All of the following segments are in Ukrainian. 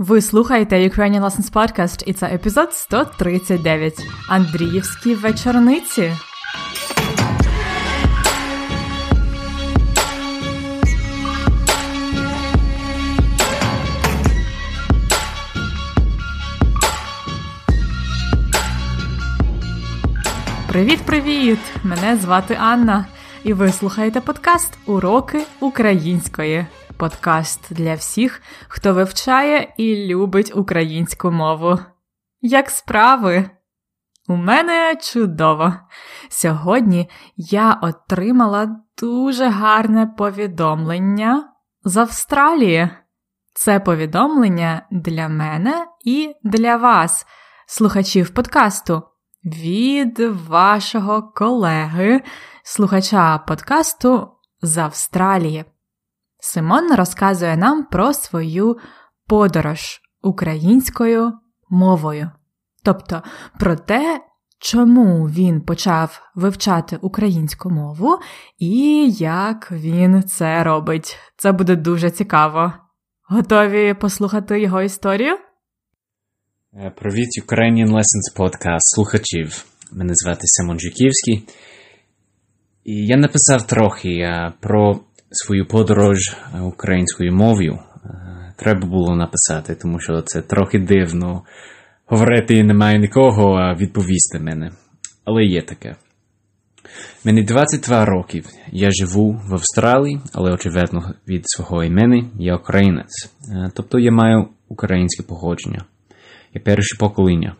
Ви слухаєте Ukrainian Lessons Podcast і це епізод 139 Андріївські вечорниці. Привіт-привіт! Мене звати Анна, і ви слухаєте подкаст Уроки української. Подкаст для всіх, хто вивчає і любить українську мову. Як справи? У мене чудово. Сьогодні я отримала дуже гарне повідомлення з Австралії. Це повідомлення для мене і для вас, слухачів подкасту від вашого колеги, слухача подкасту з Австралії. Симон розказує нам про свою подорож українською мовою, тобто про те, чому він почав вивчати українську мову і як він це робить. Це буде дуже цікаво. Готові послухати його історію? Е, Привіт, Ukrainian Lessons Podcast слухачів. Мене звати Симон Жуківський. І я написав трохи е, про свою подорож е, українською мовою. Треба було написати, тому що це трохи дивно говорити немає нікого, а відповісти мене. Але є таке. Мені 22 роки. Я живу в Австралії, але очевидно від свого імені я українець. Тобто я маю українське походження. Я перше покоління.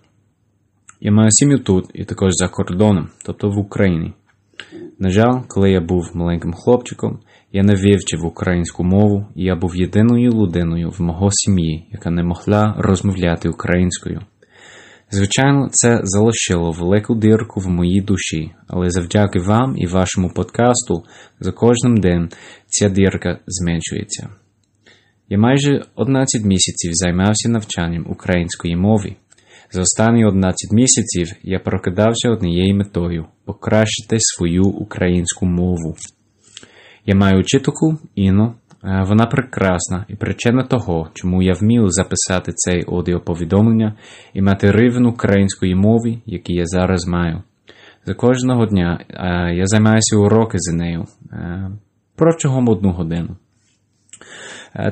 Я маю сім'ю тут і також за кордоном, тобто в Україні. На жаль, коли я був маленьким хлопчиком, я не вивчив українську мову, і я був єдиною людиною в мого сім'ї, яка не могла розмовляти українською. Звичайно, це залишило велику дирку в моїй душі, але завдяки вам і вашому подкасту за кожним днем ця дірка зменшується. Я майже 11 місяців займався навчанням української мови. За останні 11 місяців я прокидався однією метою покращити свою українську мову. Я маю вчительку Іну, вона прекрасна і причина того, чому я вмів записати цей аудіоповідомлення і мати рівень української мови, який я зараз маю. За кожного дня я займаюся уроки з нею протягом одну годину.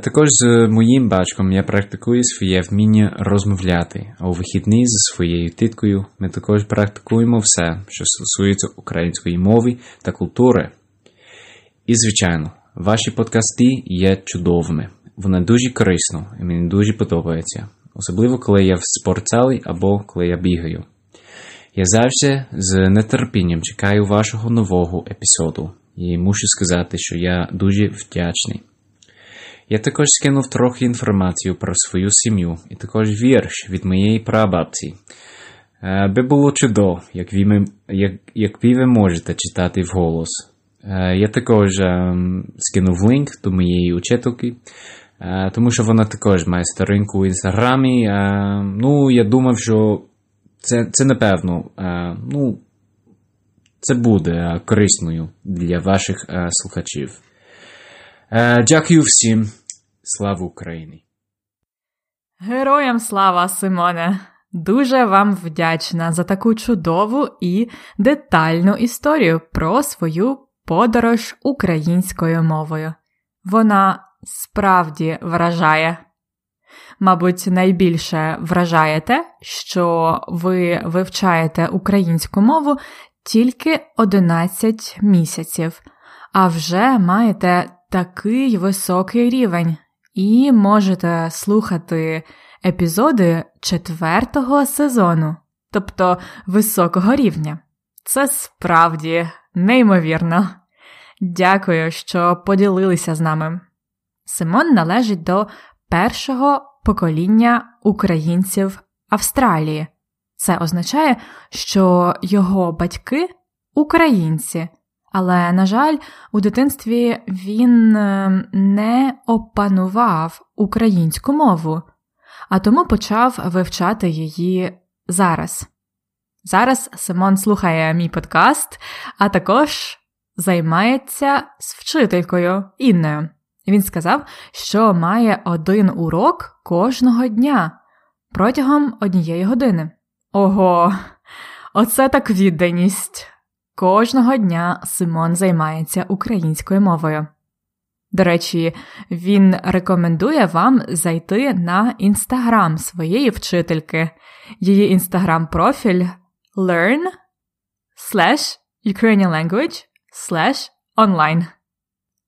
Також з моїм батьком я практикую своє вміння розмовляти, а у вихідні зі своєю тіткою ми також практикуємо все, що стосується української мови та культури. І, звичайно, ваші подкасти є чудовими. Вони дуже корисно і мені дуже подобається, особливо коли я в спортзалі або коли я бігаю. Я завжди з нетерпінням чекаю вашого нового епізоду і мушу сказати, що я дуже вдячний. Я також скинув трохи інформацію про свою сім'ю і також вірш від моєї прабабці. Би було чудово, як ви, як, як ви можете читати вголос. Я також скинув лінк до моєї учительки, тому що вона також має сторінку в інстаграмі. Ну, я думав, що це, це напевно, ну, це буде корисною для ваших слухачів. Дякую всім. Слава Україні! Героям слава, Симоне! Дуже вам вдячна за таку чудову і детальну історію про свою подорож українською мовою. Вона справді вражає. Мабуть, найбільше вражає те, що ви вивчаєте українську мову тільки 11 місяців, а вже маєте такий високий рівень і можете слухати епізоди четвертого сезону, тобто високого рівня. Це справді неймовірно. Дякую, що поділилися з нами. Симон належить до першого покоління українців Австралії. Це означає, що його батьки українці, але, на жаль, у дитинстві він не опанував українську мову, а тому почав вивчати її зараз. Зараз Симон слухає мій подкаст, а також займається з вчителькою Інною, Він сказав, що має один урок кожного дня протягом однієї години. Ого, оце так відданість! Кожного дня Симон займається українською мовою. До речі, він рекомендує вам зайти на інстаграм своєї вчительки. Її інстаграм-профіль learn slash Ukrainian language slash online.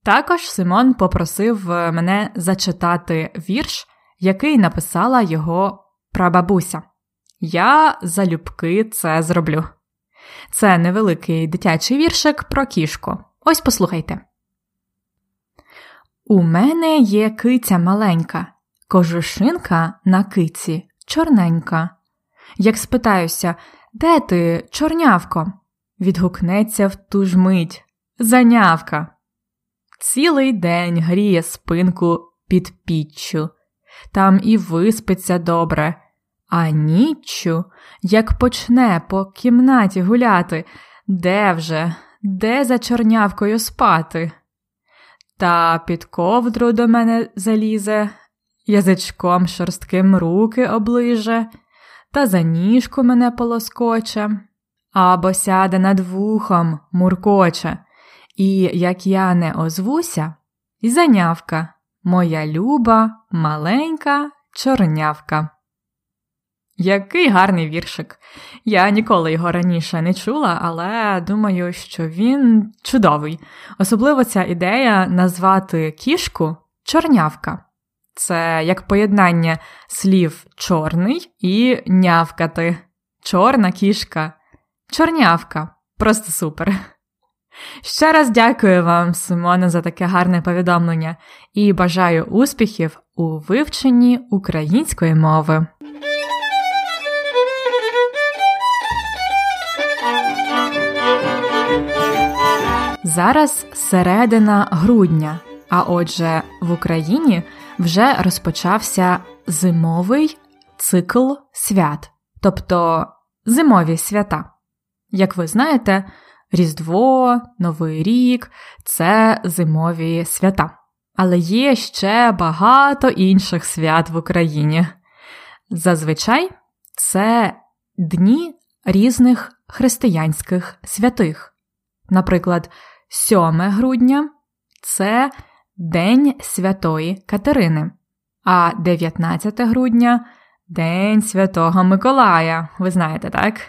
Також Симон попросив мене зачитати вірш, який написала його прабабуся. Я залюбки це зроблю. Це невеликий дитячий віршик про кішку. Ось послухайте. У мене є киця маленька, кожушинка на киці чорненька. Як спитаюся, де ти, чорнявко? Відгукнеться в ту ж мить занявка. Цілий день гріє спинку під піччю, там і виспиться добре, а ніччю, як почне по кімнаті гуляти, де вже, де за чорнявкою спати? Та під ковдру до мене залізе, язичком шорстким руки оближе, та за ніжку мене полоскоче, або сяде над вухом, муркоче, і як я не озвуся, і занявка, моя люба, маленька чорнявка. Який гарний віршик. Я ніколи його раніше не чула, але думаю, що він чудовий. Особливо ця ідея назвати кішку чорнявка. Це як поєднання слів чорний і нявкати. Чорна кішка, чорнявка. Просто супер. Ще раз дякую вам, Симона, за таке гарне повідомлення і бажаю успіхів у вивченні української мови. Зараз середина грудня, а отже, в Україні вже розпочався зимовий цикл свят, тобто зимові свята. Як ви знаєте, Різдво, Новий рік це зимові свята. Але є ще багато інших свят в Україні. Зазвичай це дні різних християнських святих. Наприклад, 7 грудня це День Святої Катерини, а 19 грудня День Святого Миколая. Ви знаєте, так?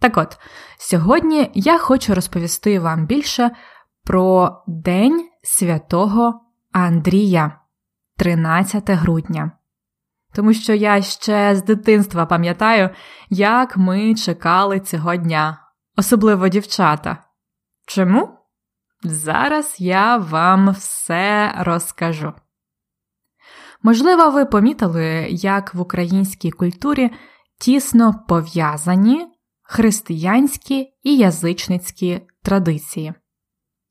Так от, сьогодні я хочу розповісти вам більше про День Святого Андрія, 13 грудня. Тому що я ще з дитинства пам'ятаю, як ми чекали цього дня, особливо дівчата. Чому? Зараз я вам все розкажу. Можливо, ви помітили, як в українській культурі тісно пов'язані християнські і язичницькі традиції.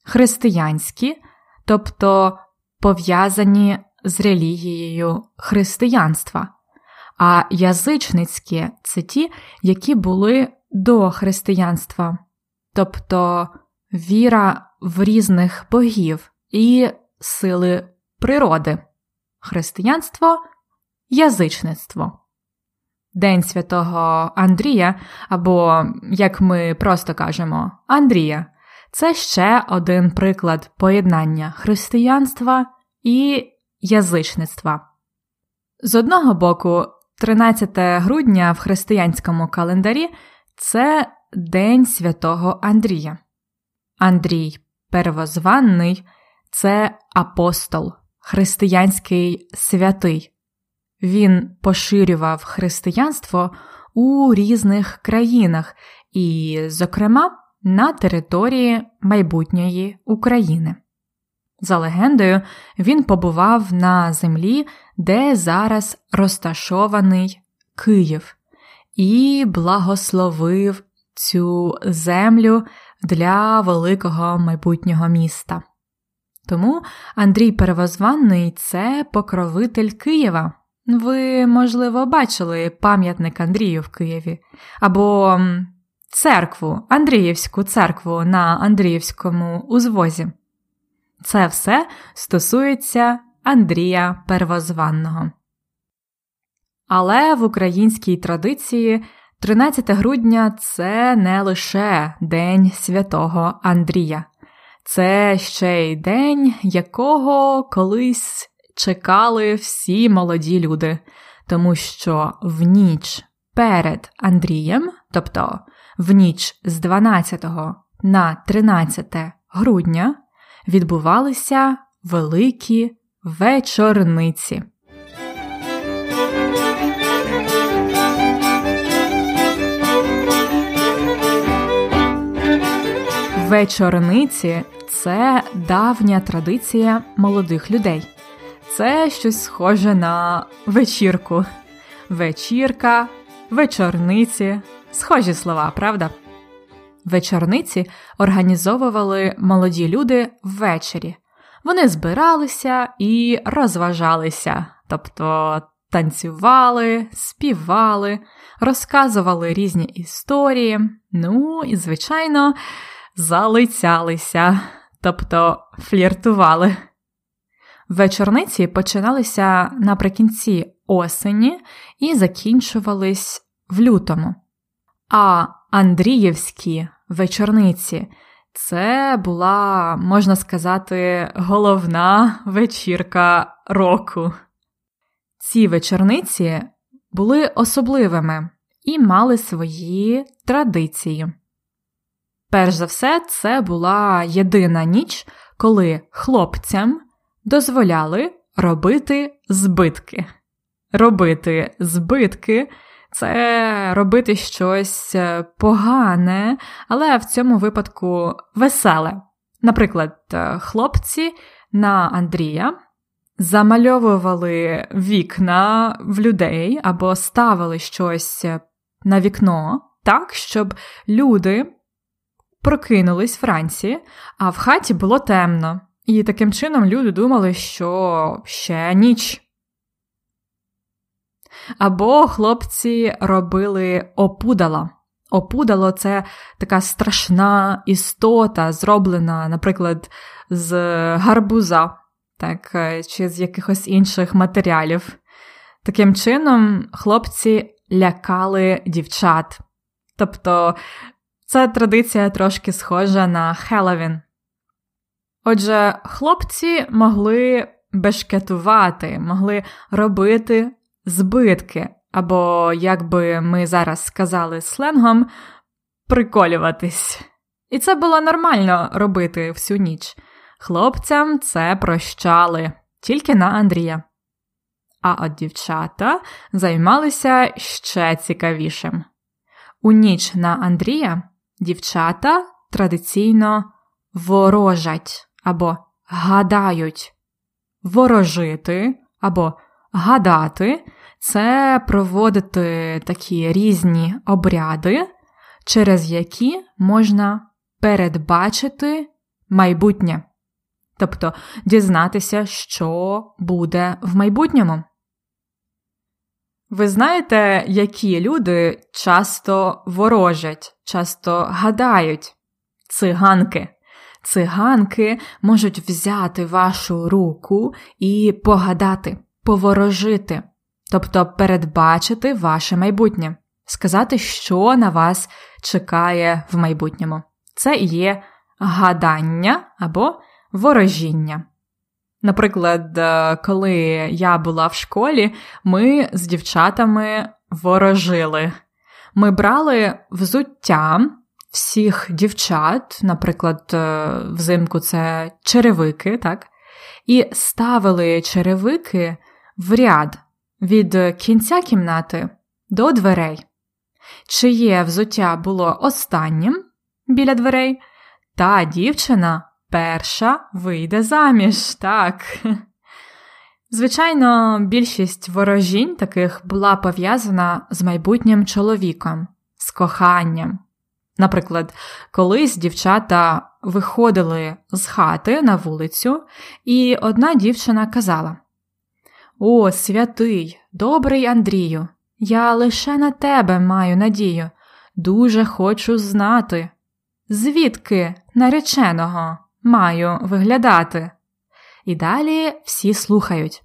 Християнські, тобто пов'язані з релігією християнства, а язичницькі це ті, які були до християнства, тобто віра в різних богів і сили природи, християнство, язичництво. День святого Андрія, або, як ми просто кажемо, Андрія це ще один приклад поєднання християнства і язичництва. З одного боку, 13 грудня в християнському календарі це День святого Андрія. Андрій Первозванний це апостол, християнський святий. Він поширював християнство у різних країнах і, зокрема, на території майбутньої України. За легендою, він побував на землі, де зараз розташований Київ, і благословив цю землю для великого майбутнього міста. Тому Андрій Перевозванний це покровитель Києва. Ви, можливо, бачили пам'ятник Андрію в Києві, або церкву, Андріївську церкву на Андріївському узвозі. Це все стосується Андрія Первозванного. Але в українській традиції 13 грудня це не лише День святого Андрія, це ще й день, якого колись чекали всі молоді люди, тому що в ніч перед Андрієм, тобто в ніч з 12 на 13 грудня, відбувалися великі вечорниці. Вечорниці це давня традиція молодих людей. Це щось схоже на вечірку. Вечірка, вечорниці схожі слова, правда? Вечорниці організовували молоді люди ввечері. Вони збиралися і розважалися, тобто танцювали, співали, розказували різні історії, ну і, звичайно, залицялися, тобто фліртували. Вечорниці починалися наприкінці осені і закінчувались в лютому. А Андріївські вечорниці це була, можна сказати, головна вечірка року. Ці вечорниці були особливими і мали свої традиції. Перш за все, це була єдина ніч, коли хлопцям дозволяли робити збитки. Робити збитки це робити щось е, погане, але в цьому випадку веселе. Наприклад, е, хлопці на Андрія замальовували вікна в людей або ставили щось е, на вікно так, щоб люди прокинулись вранці, а в хаті було темно. І таким чином люди думали, що ще ніч. Або хлопці робили опудала. Опудало це така страшна істота, зроблена, наприклад, з гарбуза, так, е, чи з якихось інших матеріалів. Таким чином, хлопці лякали дівчат. Тобто ця традиція трошки схожа на Хеллоуін. Отже, хлопці могли бешкетувати, могли робити збитки, або, як би ми зараз сказали сленгом, приколюватись. І це було нормально робити всю ніч. Хлопцям це прощали тільки на Андрія. А от дівчата займалися ще цікавішим. У ніч на Андрія дівчата традиційно ворожать або гадають. Ворожити або гадати це проводити такі різні обряди, через які можна передбачити майбутнє, тобто дізнатися, що буде в майбутньому. Ви знаєте, які люди часто ворожать, часто гадають циганки. Циганки можуть взяти вашу руку і погадати, поворожити, тобто передбачити ваше майбутнє, сказати, що на вас чекає в майбутньому. Це і є гадання або ворожіння. Наприклад, е, коли я була в школі, ми з дівчатами ворожили. Ми брали взуття всіх дівчат, наприклад, е, взимку це черевики, так? І ставили черевики в ряд від кінця кімнати до дверей. Чиє взуття було останнім біля дверей, та дівчина перша вийде заміж, так. Звичайно, більшість ворожінь таких була пов'язана з майбутнім чоловіком, з коханням. Наприклад, колись дівчата виходили з хати на вулицю, і одна дівчина казала: О, святий, добрий Андрію, я лише на тебе маю надію, дуже хочу знати, звідки нареченого маю виглядати? І далі всі слухають,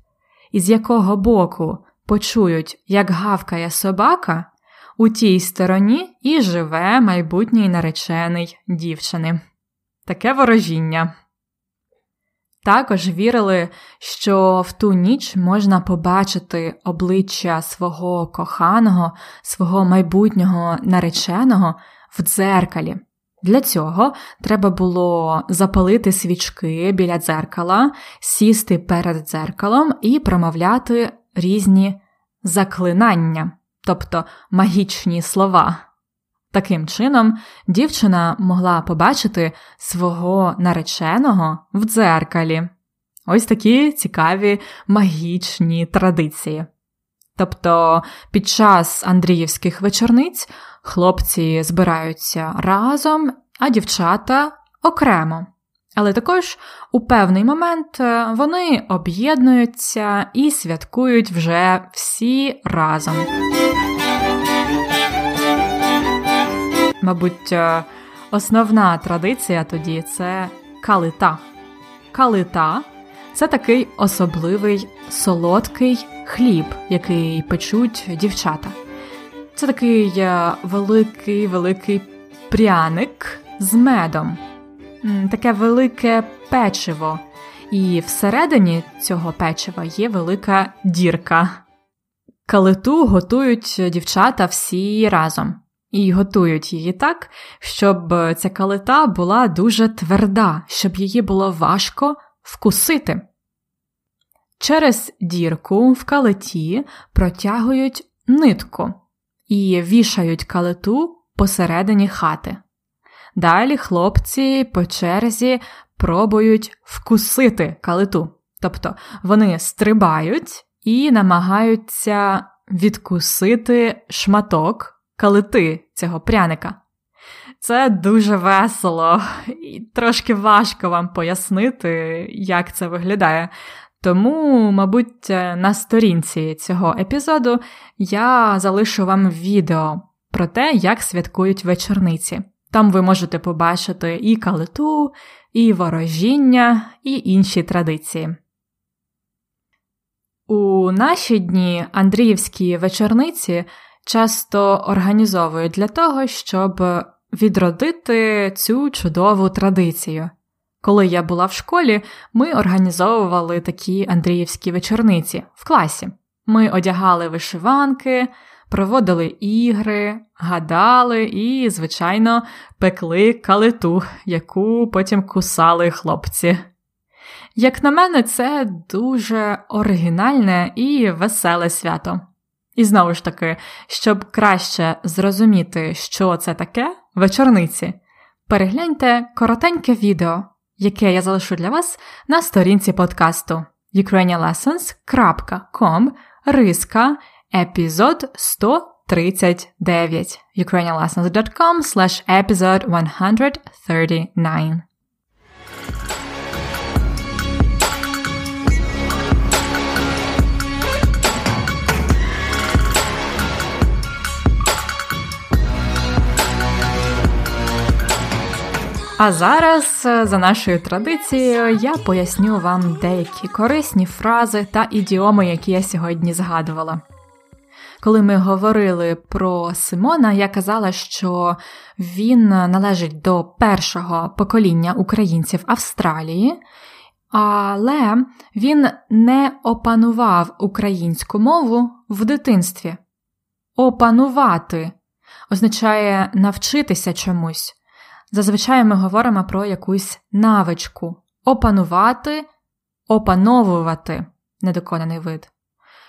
із якого боку почують, як гавкає собака, у тій стороні і живе майбутній наречений дівчини. Таке ворожіння. Також вірили, що в ту ніч можна побачити обличчя свого коханого, свого майбутнього нареченого в дзеркалі. Для цього треба було запалити свічки біля дзеркала, сісти перед дзеркалом і промовляти різні заклинання, тобто магічні слова. Таким чином, дівчина могла побачити свого нареченого в дзеркалі. Ось такі цікаві магічні традиції. Тобто під час Андріївських вечорниць хлопці збираються разом, а дівчата окремо. Але також у певний момент е, вони об'єднуються і святкують вже всі разом. Мабуть, е, основна традиція тоді це калита. Калита це такий особливий солодкий хліб, який печуть дівчата. Це такий е, великий великий пряник з медом, таке велике печиво. І всередині цього печива є велика дірка. Калиту готують дівчата всі разом. І готують її так, щоб ця калита була дуже тверда, щоб її було важко вкусити. Через дірку в калиті протягують нитку і вішають калиту посередині хати. Далі хлопці по черзі пробують вкусити калиту, тобто вони стрибають і намагаються відкусити шматок калити цього пряника. Це дуже весело і трошки важко вам пояснити, як це виглядає. Тому, мабуть, на сторінці цього епізоду я залишу вам відео про те, як святкують вечорниці. Там ви можете побачити і калиту, і ворожіння, і інші традиції. У наші дні Андріївські вечорниці часто організовують для того, щоб відродити цю чудову традицію. Коли я була в школі, ми організовували такі Андріївські вечорниці в класі. Ми одягали вишиванки, проводили ігри, гадали і, звичайно, пекли калиту, яку потім кусали хлопці. Як на мене, це дуже оригінальне і веселе свято. І знову ж таки, щоб краще зрозуміти, що це таке вечорниці, перегляньте коротеньке відео, яке я залишу для вас на сторінці подкасту ukrainianlessons.com риска епізод 139 ukrainianlessons.com slash episode 139 А зараз, е, за нашою традицією, я поясню вам деякі корисні фрази та ідіоми, які я сьогодні згадувала. Коли ми говорили про Симона, я казала, що він належить до першого покоління українців Австралії, але він не опанував українську мову в дитинстві. Опанувати означає навчитися чомусь. Зазвичай ми говоримо про якусь навичку опанувати, опановувати недоконаний вид.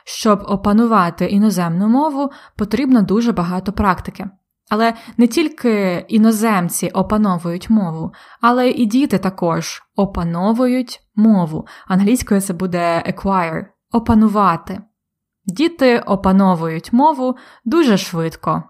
Щоб опанувати іноземну мову, потрібно дуже багато практики. Але не тільки іноземці опановують мову, але і діти також опановують мову. Англійською це буде acquire – опанувати. Діти опановують мову дуже швидко.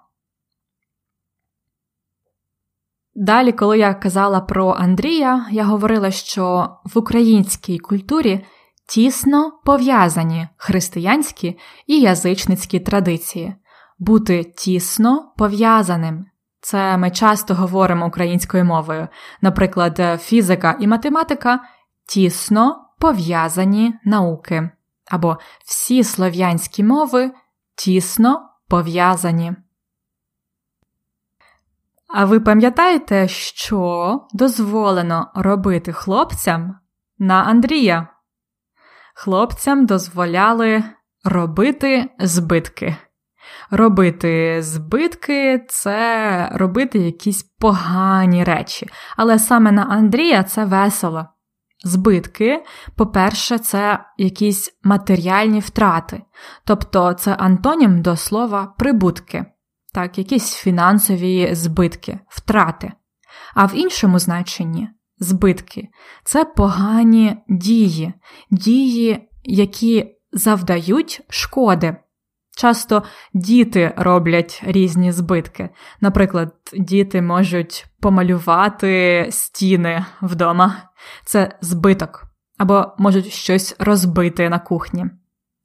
Далі, коли я казала про Андрія, я говорила, що в українській культурі тісно пов'язані християнські і язичницькі традиції. Бути тісно пов'язаним Це ми часто говоримо українською мовою. Наприклад, фізика і математика тісно пов'язані науки, або всі слов'янські мови тісно пов'язані. А ви пам'ятаєте, що дозволено робити хлопцям на Андрія? Хлопцям дозволяли робити збитки. Робити збитки це робити якісь погані речі. Але саме на Андрія це весело. Збитки, по-перше, це якісь матеріальні втрати, тобто це антонім до слова прибутки, так, якісь фінансові збитки, втрати. А в іншому значенні збитки це погані дії, дії, які завдають шкоди. Часто діти роблять різні збитки. Наприклад, діти можуть помалювати стіни вдома, це збиток, або можуть щось розбити на кухні.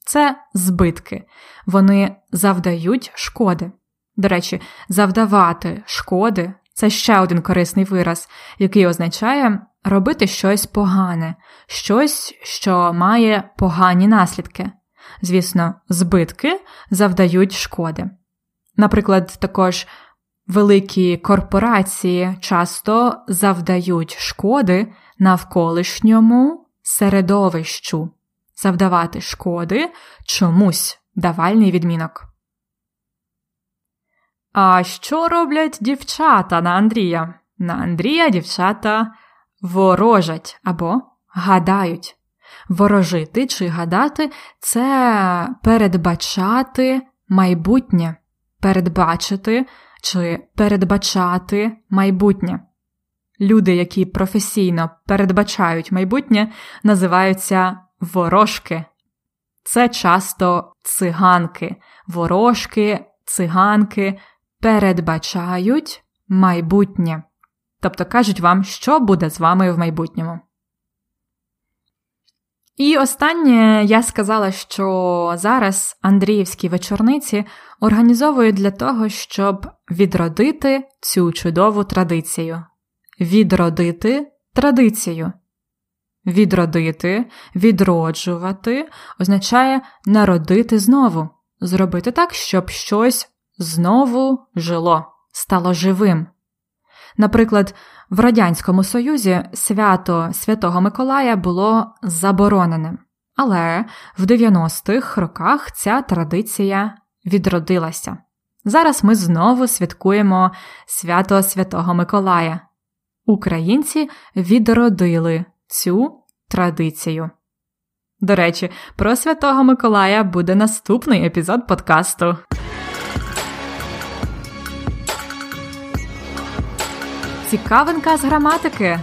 Це збитки, вони завдають шкоди. До речі, завдавати шкоди це ще один корисний вираз, який означає робити щось погане, щось, що має погані наслідки. Звісно, збитки завдають шкоди. Наприклад, також великі корпорації часто завдають шкоди навколишньому середовищу, завдавати шкоди чомусь давальний відмінок. А що роблять дівчата на Андрія? На Андрія дівчата ворожать або гадають. Ворожити чи гадати це передбачати майбутнє, передбачити чи передбачати майбутнє. Люди, які професійно передбачають майбутнє, називаються ворожки. Це часто циганки, ворожки, циганки передбачають майбутнє. Тобто кажуть вам, що буде з вами в майбутньому. І останнє я сказала, що зараз Андріївські вечорниці організовують для того, щоб відродити цю чудову традицію. Відродити традицію. Відродити, відроджувати означає народити знову, зробити так, щоб щось знову жило, стало живим. Наприклад, в Радянському Союзі свято Святого Миколая було забороненим, але в 90-х роках ця традиція відродилася. Зараз ми знову святкуємо свято Святого Миколая. Українці відродили цю традицію. До речі, про Святого Миколая буде наступний епізод подкасту. Цікавинка з граматики.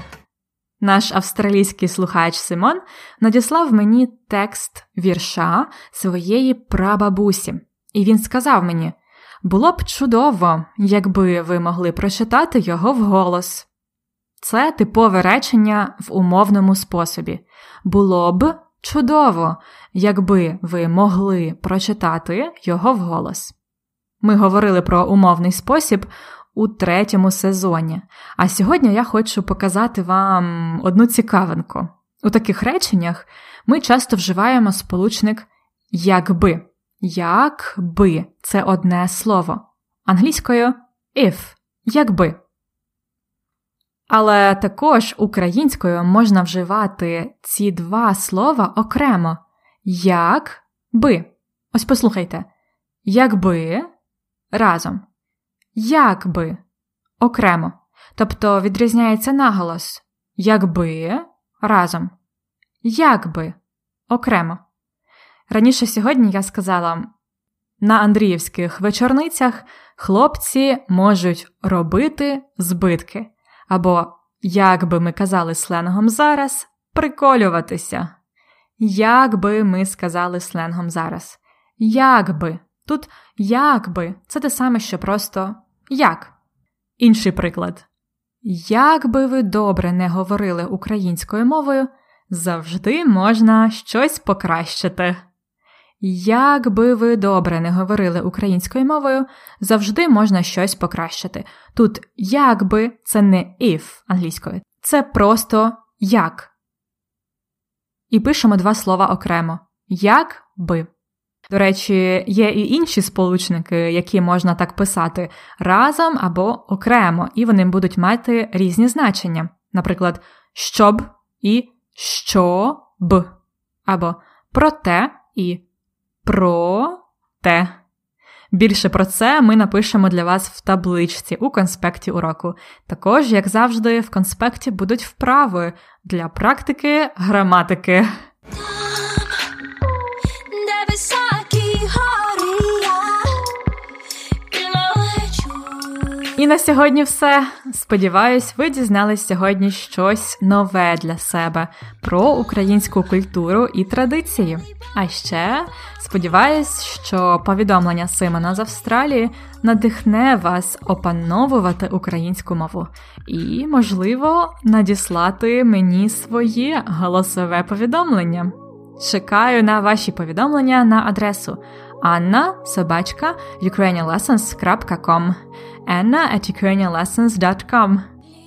Наш австралійський слухач Симон надіслав мені текст вірша своєї прабабусі, і він сказав мені: було б чудово, якби ви могли прочитати його вголос. Це типове речення в умовному способі. Було б чудово, якби ви могли прочитати його вголос. Ми говорили про умовний спосіб у третьому сезоні. А сьогодні я хочу показати вам одну цікавинку. У таких реченнях ми часто вживаємо сполучник якби. Якби це одне слово. Англійською if, якби. Але також українською можна вживати ці два слова окремо. Як би. Ось послухайте. Якби разом якби окремо, тобто відрізняється наголос якби разом, якби окремо. Раніше сьогодні я сказала на Андріївських вечорницях хлопці можуть робити збитки, або, як би ми казали сленгом зараз, приколюватися. Як би ми сказали сленгом зараз? Як би Тут якби це те саме, що просто як. Інший приклад. Як би ви добре не говорили українською мовою, завжди можна щось покращити. Як би ви добре не говорили українською мовою, завжди можна щось покращити. Тут якби це не if англійською, це просто як. І пишемо два слова окремо як би. До речі, є і інші сполучники, які можна так писати разом або окремо, і вони будуть мати різні значення. Наприклад, щоб і що б, або проте і про те. Більше про це ми напишемо для вас в табличці у конспекті уроку. Також, як завжди, в конспекті будуть вправи для практики граматики. І на сьогодні все. Сподіваюсь, ви дізнались сьогодні щось нове для себе про українську культуру і традиції. А ще сподіваюсь, що повідомлення Симона з Австралії надихне вас опановувати українську мову і, можливо, надіслати мені своє голосове повідомлення. Чекаю на ваші повідомлення на адресу Анна собачка ukrainianlessons.com anna at ukrainianlessons.com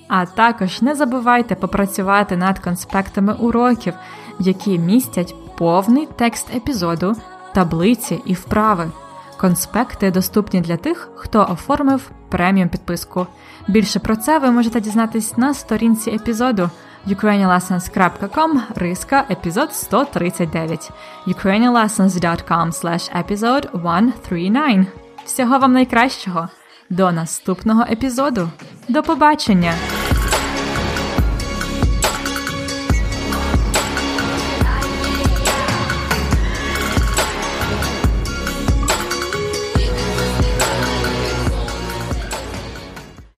А також не забувайте попрацювати над конспектами уроків, які містять повний текст епізоду, таблиці і вправи. Конспекти доступні для тих, хто оформив преміум підписку. Більше про це ви можете дізнатись на сторінці епізоду ukrainianlessons.com риска епізод 139 ukrainianlessons.com slash episode 139 Всього вам найкращого! До наступного епізоду. До побачення!